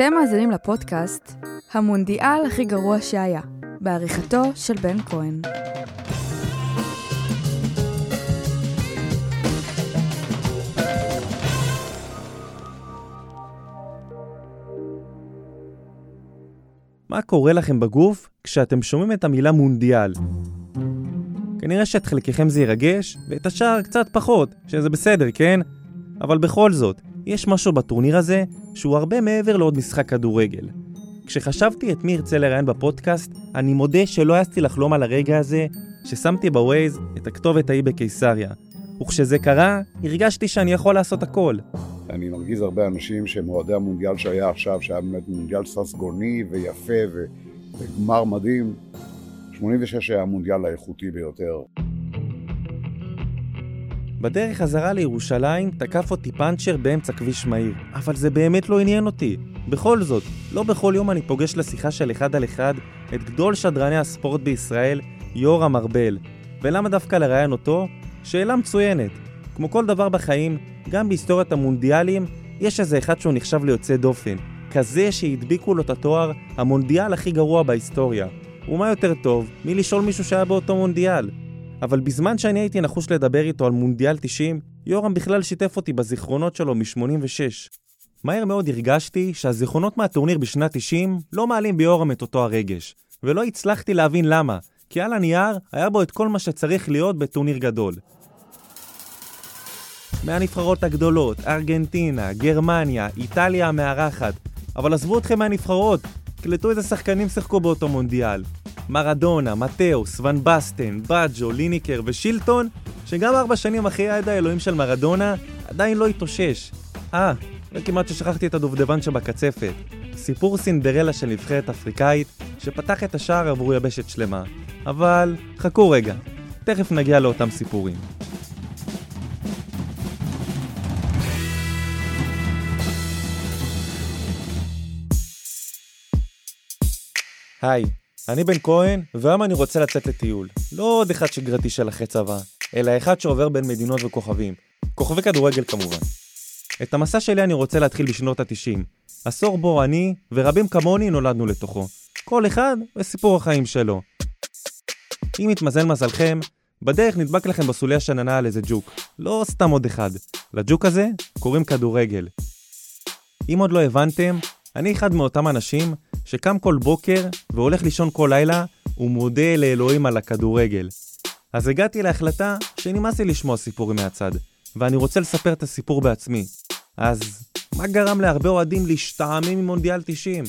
אתם מאזינים לפודקאסט המונדיאל הכי גרוע שהיה, בעריכתו של בן כהן. מה קורה לכם בגוף כשאתם שומעים את המילה מונדיאל? כנראה שאת חלקכם זה ירגש, ואת השאר קצת פחות, שזה בסדר, כן? אבל בכל זאת, יש משהו בטורניר הזה שהוא הרבה מעבר לעוד משחק כדורגל. כשחשבתי את מי ירצה לראיין בפודקאסט, אני מודה שלא העזתי לחלום על הרגע הזה ששמתי בווייז את הכתובת ההיא בקיסריה. וכשזה קרה, הרגשתי שאני יכול לעשות הכל. אני מרגיז הרבה אנשים שהם אוהדי המונדיאל שהיה עכשיו, שהיה באמת מונדיאל ססגוני ויפה ו... וגמר מדהים. 86 היה המונדיאל האיכותי ביותר. בדרך חזרה לירושלים תקף אותי פאנצ'ר באמצע כביש מהיר, אבל זה באמת לא עניין אותי. בכל זאת, לא בכל יום אני פוגש לשיחה של אחד על אחד את גדול שדרני הספורט בישראל, יורם ארבל. ולמה דווקא לראיין אותו? שאלה מצוינת. כמו כל דבר בחיים, גם בהיסטוריית המונדיאלים, יש איזה אחד שהוא נחשב ליוצא דופן. כזה שהדביקו לו את התואר המונדיאל הכי גרוע בהיסטוריה. ומה יותר טוב מלשאול מישהו שהיה באותו מונדיאל? אבל בזמן שאני הייתי נחוש לדבר איתו על מונדיאל 90, יורם בכלל שיתף אותי בזיכרונות שלו מ-86. מהר מאוד הרגשתי שהזיכרונות מהטורניר בשנת 90 לא מעלים ביורם את אותו הרגש, ולא הצלחתי להבין למה, כי על הנייר היה בו את כל מה שצריך להיות בטורניר גדול. מהנבחרות הגדולות, ארגנטינה, גרמניה, איטליה המארחת, אבל עזבו אתכם מהנבחרות, קלטו איזה שחקנים שיחקו באותו מונדיאל. מרדונה, מתאוס, ון בסטן, בג'ו, ליניקר ושילטון, שגם ארבע שנים אחרי יד האלוהים של מרדונה, עדיין לא התאושש. אה, וכמעט ששכחתי את הדובדבן שבקצפת. סיפור סינדרלה של נבחרת אפריקאית, שפתח את השער עבור יבשת שלמה. אבל חכו רגע, תכף נגיע לאותם סיפורים. היי, אני בן כהן, והיום אני רוצה לצאת לטיול. לא עוד אחד שגרתי של אחרי צבא, אלא אחד שעובר בין מדינות וכוכבים. כוכבי כדורגל כמובן. את המסע שלי אני רוצה להתחיל בשנות ה-90. עשור בו אני, ורבים כמוני, נולדנו לתוכו. כל אחד וסיפור החיים שלו. אם יתמזל מזלכם, בדרך נדבק לכם בסוליה שננה על איזה ג'וק. לא סתם עוד אחד. לג'וק הזה קוראים כדורגל. אם עוד לא הבנתם, אני אחד מאותם אנשים שקם כל בוקר והולך לישון כל לילה ומודה לאלוהים על הכדורגל. אז הגעתי להחלטה שנמאס לי לשמוע סיפורים מהצד, ואני רוצה לספר את הסיפור בעצמי. אז מה גרם להרבה אוהדים להשתעמם ממונדיאל 90?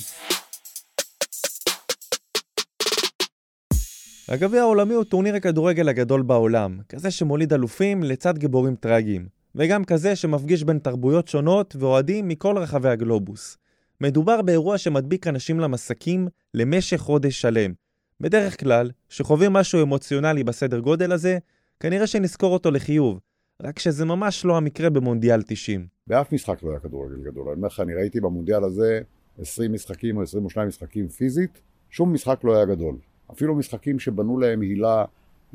הגביע העולמי הוא טורניר הכדורגל הגדול בעולם, כזה שמוליד אלופים לצד גיבורים טרגיים, וגם כזה שמפגיש בין תרבויות שונות ואוהדים מכל רחבי הגלובוס. מדובר באירוע שמדביק אנשים למסקים למשך חודש שלם. בדרך כלל, כשחווים משהו אמוציונלי בסדר גודל הזה, כנראה שנזכור אותו לחיוב, רק שזה ממש לא המקרה במונדיאל 90. באף משחק לא היה כדורגל גדול. אני אומר לך, אני ראיתי במונדיאל הזה 20 משחקים או 22 משחקים פיזית, שום משחק לא היה גדול. אפילו משחקים שבנו להם הילה,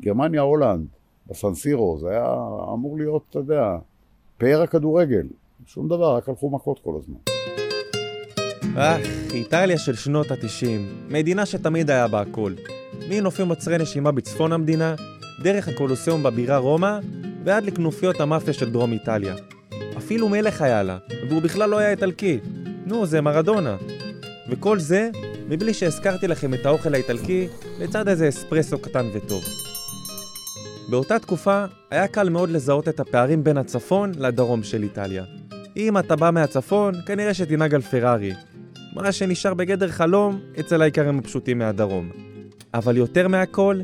גרמניה, הולנד, בסנסירו, זה היה אמור להיות, אתה יודע, פאר הכדורגל. שום דבר, רק הלכו מכות כל הזמן. אך, איטליה של שנות ה-90, מדינה שתמיד היה בה הכל. מנופים עוצרי נשימה בצפון המדינה, דרך הקולוסיאום בבירה רומא, ועד לכנופיות המאפיה של דרום איטליה. אפילו מלך היה לה, והוא בכלל לא היה איטלקי. נו, זה מרדונה. וכל זה, מבלי שהזכרתי לכם את האוכל האיטלקי, לצד איזה אספרסו קטן וטוב. באותה תקופה, היה קל מאוד לזהות את הפערים בין הצפון לדרום של איטליה. אם אתה בא מהצפון, כנראה שתנהג על פרארי, מה שנשאר בגדר חלום אצל העיקרים הפשוטים מהדרום. אבל יותר מהכל,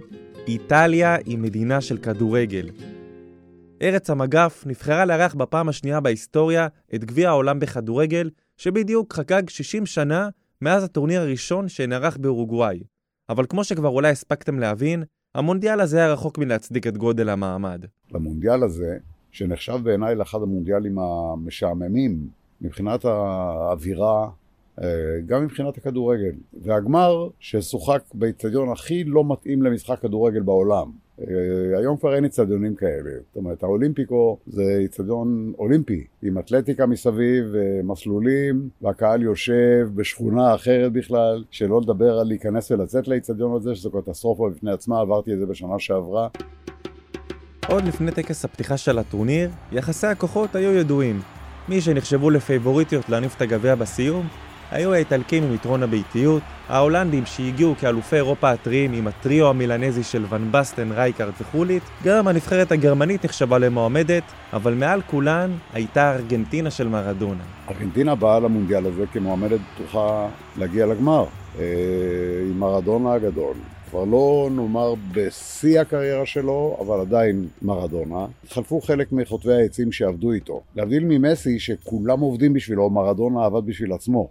איטליה היא מדינה של כדורגל. ארץ המגף נבחרה לארח בפעם השנייה בהיסטוריה את גביע העולם בכדורגל, שבדיוק חגג 60 שנה מאז הטורניר הראשון שנערך באורוגוואי. אבל כמו שכבר אולי הספקתם להבין, המונדיאל הזה היה רחוק מלהצדיק את גודל המעמד. למונדיאל הזה, שנחשב בעיניי לאחד המונדיאלים המשעממים מבחינת האווירה, גם מבחינת הכדורגל. והגמר ששוחק באיצטדיון הכי לא מתאים למשחק כדורגל בעולם. אה, היום כבר אין אצטדיונים כאלה. זאת אומרת, האולימפיקו זה אצטדיון אולימפי, עם אתלטיקה מסביב, מסלולים, והקהל יושב בשכונה אחרת בכלל, שלא לדבר על להיכנס ולצאת לאצטדיון הזה, שזו קטסטרופה בפני עצמה, עברתי את זה בשנה שעברה. עוד לפני טקס הפתיחה של הטורניר, יחסי הכוחות היו ידועים. מי שנחשבו לפייבוריטיות להניף את הגביע בסיום, היו האיטלקים עם יתרון הביתיות, ההולנדים שהגיעו כאלופי אירופה הטריים עם הטריו המילנזי של ון בסטן, רייקארד וחולית, גם הנבחרת הגרמנית נחשבה למועמדת, אבל מעל כולן הייתה ארגנטינה של מרדונה. ארגנטינה באה למונדיאל הזה כמועמדת פתוחה להגיע לגמר, אה, עם מרדונה הגדול. כבר לא נאמר בשיא הקריירה שלו, אבל עדיין מרדונה. התחלפו חלק מחוטבי העצים שעבדו איתו. להבדיל ממסי, שכולם עובדים בשבילו, מרדונה עבד בשביל עצמו.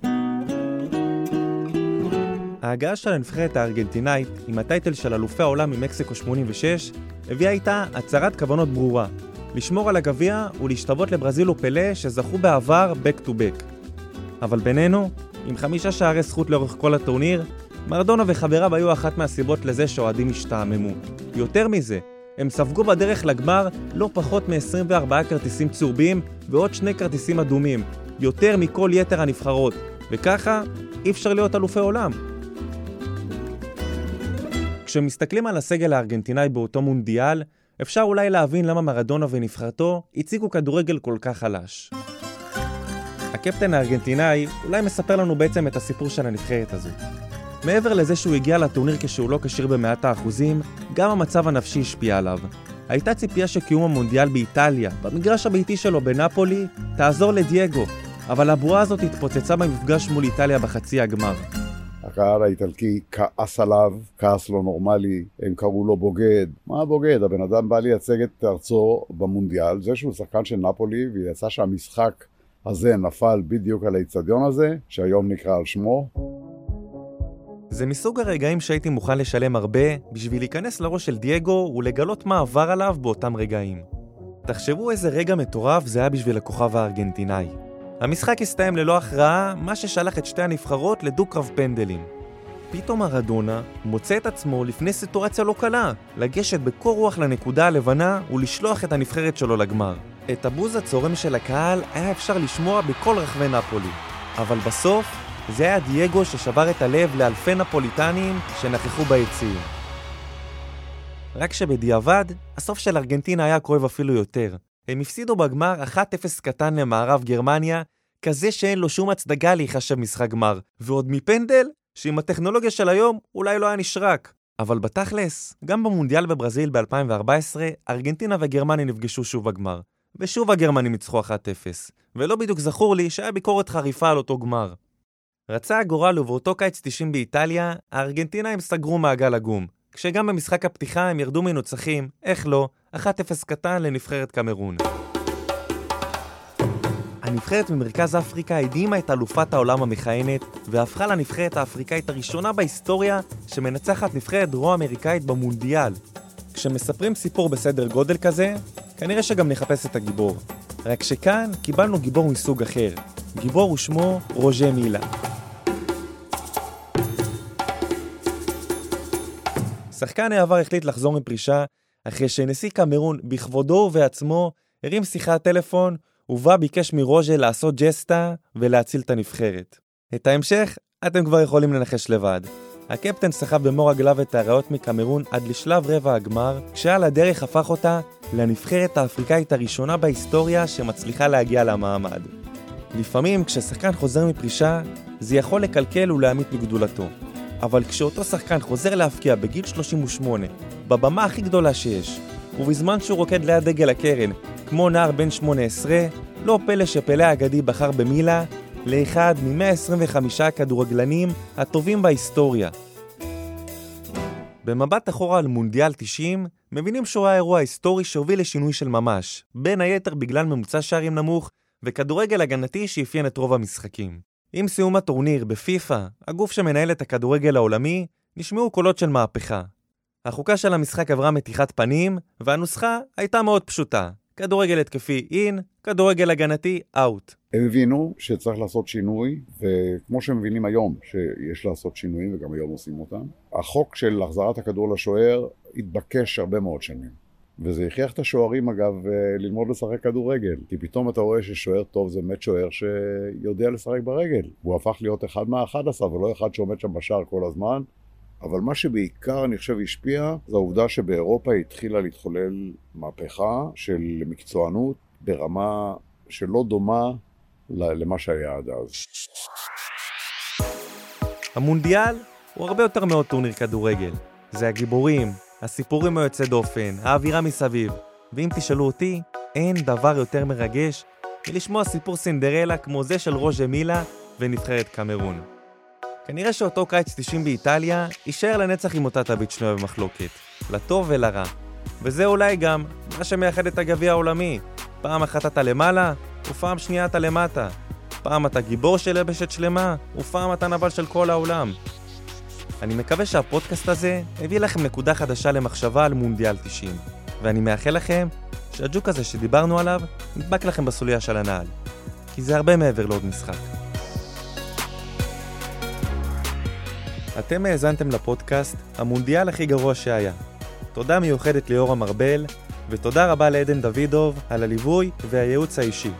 ההגעה של הנבחרת הארגנטינאית עם הטייטל של אלופי העולם ממקסיקו 86 הביאה איתה הצהרת כוונות ברורה לשמור על הגביע ולהשתוות לברזיל ופלא שזכו בעבר back to back. אבל בינינו, עם חמישה שערי זכות לאורך כל הטורניר, מרדונה וחבריו היו אחת מהסיבות לזה שאוהדים השתעממו. יותר מזה, הם ספגו בדרך לגמר לא פחות מ-24 כרטיסים צהובים ועוד שני כרטיסים אדומים, יותר מכל יתר הנבחרות, וככה אי אפשר להיות אלופי עולם. כשמסתכלים על הסגל הארגנטינאי באותו מונדיאל, אפשר אולי להבין למה מרדונה ונבחרתו הציגו כדורגל כל כך חלש. הקפטן הארגנטינאי אולי מספר לנו בעצם את הסיפור של הנבחרת הזו. מעבר לזה שהוא הגיע לטורניר כשהוא לא כשיר במאת האחוזים, גם המצב הנפשי השפיע עליו. הייתה ציפייה שקיום המונדיאל באיטליה, במגרש הביתי שלו בנפולי, תעזור לדייגו, אבל הבועה הזאת התפוצצה במפגש מול איטליה בחצי הגמר. הקהל האיטלקי כעס עליו, כעס לא נורמלי, הם קראו לו בוגד. מה בוגד? הבן אדם בא לייצג את ארצו במונדיאל, זה שהוא שחקן של נפולי, ויצא שהמשחק הזה נפל בדיוק על האיצטדיון הזה, שהיום נקרא על שמו. זה מסוג הרגעים שהייתי מוכן לשלם הרבה בשביל להיכנס לראש של דייגו ולגלות מה עבר עליו באותם רגעים. תחשבו איזה רגע מטורף זה היה בשביל הכוכב הארגנטינאי. המשחק הסתיים ללא הכרעה, מה ששלח את שתי הנבחרות לדו-קרב פנדלים. פתאום ארדונה מוצא את עצמו לפני סיטואציה לא קלה, לגשת בקור רוח לנקודה הלבנה ולשלוח את הנבחרת שלו לגמר. את הבוז הצורם של הקהל היה אפשר לשמוע בכל רחבי נפולי, אבל בסוף זה היה דייגו ששבר את הלב לאלפי נפוליטנים שנכחו ביציעים. רק שבדיעבד, הסוף של ארגנטינה היה כואב אפילו יותר. הם הפסידו בגמר 1-0 קטן למערב גרמניה, כזה שאין לו שום הצדקה להיחשב משחק גמר, ועוד מפנדל, שעם הטכנולוגיה של היום אולי לא היה נשרק. אבל בתכלס, גם במונדיאל בברזיל ב-2014, ארגנטינה וגרמניה נפגשו שוב בגמר. ושוב הגרמנים ניצחו 1-0, ולא בדיוק זכור לי שהיה ביקורת חריפה על אותו גמר. רצה הגורל ובאותו קיץ 90 באיטליה, הארגנטינאים סגרו מעגל עגום, כשגם במשחק הפתיחה הם ירדו מנוצחים, איך לא, 1-0 קטן לנבחרת קמרון. הנבחרת ממרכז אפריקה הדהימה את אלופת העולם המכהנת, והפכה לנבחרת האפריקאית הראשונה בהיסטוריה שמנצחת נבחרת דרום-אמריקאית במונדיאל. כשמספרים סיפור בסדר גודל כזה, כנראה שגם נחפש את הגיבור. רק שכאן קיבלנו גיבור מסוג אחר. גיבור ושמו רוז'ה מילה. שחקן העבר החליט לחזור מפרישה אחרי שנשיא קמרון בכבודו ובעצמו הרים שיחת טלפון ובה ביקש מרוז'ה לעשות ג'סטה ולהציל את הנבחרת. את ההמשך אתם כבר יכולים לנחש לבד. הקפטן סחב במו רגליו את האריות מקמרון עד לשלב רבע הגמר, כשעל הדרך הפך אותה לנבחרת האפריקאית הראשונה בהיסטוריה שמצליחה להגיע למעמד. לפעמים כששחקן חוזר מפרישה, זה יכול לקלקל ולהמית מגדולתו. אבל כשאותו שחקן חוזר להפקיע בגיל 38, בבמה הכי גדולה שיש, ובזמן שהוא רוקד ליד דגל הקרן, כמו נער בן 18, לא פלא שפלא האגדי בחר במילה לאחד מ-125 הכדורגלנים הטובים בהיסטוריה. במבט אחורה על מונדיאל 90, מבינים שהוא היה אירוע היסטורי שהוביל לשינוי של ממש, בין היתר בגלל ממוצע שערים נמוך וכדורגל הגנתי שאפיין את רוב המשחקים. עם סיום הטורניר בפיפ"א, הגוף שמנהל את הכדורגל העולמי, נשמעו קולות של מהפכה. החוקה של המשחק עברה מתיחת פנים, והנוסחה הייתה מאוד פשוטה. כדורגל התקפי אין, כדורגל הגנתי אאוט. הם הבינו שצריך לעשות שינוי, וכמו שהם מבינים היום שיש לעשות שינויים, וגם היום עושים אותם, החוק של החזרת הכדור לשוער התבקש הרבה מאוד שנים. וזה הכריח את השוערים אגב אה, ללמוד לשחק כדורגל, כי פתאום אתה רואה ששוער טוב זה באמת שוער שיודע לשחק ברגל. הוא הפך להיות אחד מהאחד עשר ולא אחד שעומד שם בשער כל הזמן. אבל מה שבעיקר אני חושב השפיע, זה העובדה שבאירופה התחילה להתחולל מהפכה של מקצוענות ברמה שלא דומה למה שהיה עד אז. המונדיאל הוא הרבה יותר מאוד טורניר כדורגל. זה הגיבורים, הסיפורים היוצא דופן, האווירה מסביב. ואם תשאלו אותי, אין דבר יותר מרגש מלשמוע סיפור סינדרלה כמו זה של רוז'ה מילה ונבחרת קמרון. כנראה שאותו קיץ 90 באיטליה יישאר לנצח עם אותה תווית שנויה במחלוקת, לטוב ולרע. וזה אולי גם מה שמייחד את הגביע העולמי. פעם אחת אתה למעלה, ופעם שנייה אתה למטה. פעם אתה גיבור של יבשת שלמה, ופעם אתה נבל של כל העולם. אני מקווה שהפודקאסט הזה הביא לכם נקודה חדשה למחשבה על מונדיאל 90, ואני מאחל לכם שהג'וק הזה שדיברנו עליו נדבק לכם בסוליה של הנעל, כי זה הרבה מעבר לעוד משחק. אתם האזנתם לפודקאסט המונדיאל הכי גרוע שהיה. תודה מיוחדת ליאורה מרבל, ותודה רבה לעדן דוידוב על הליווי והייעוץ האישי.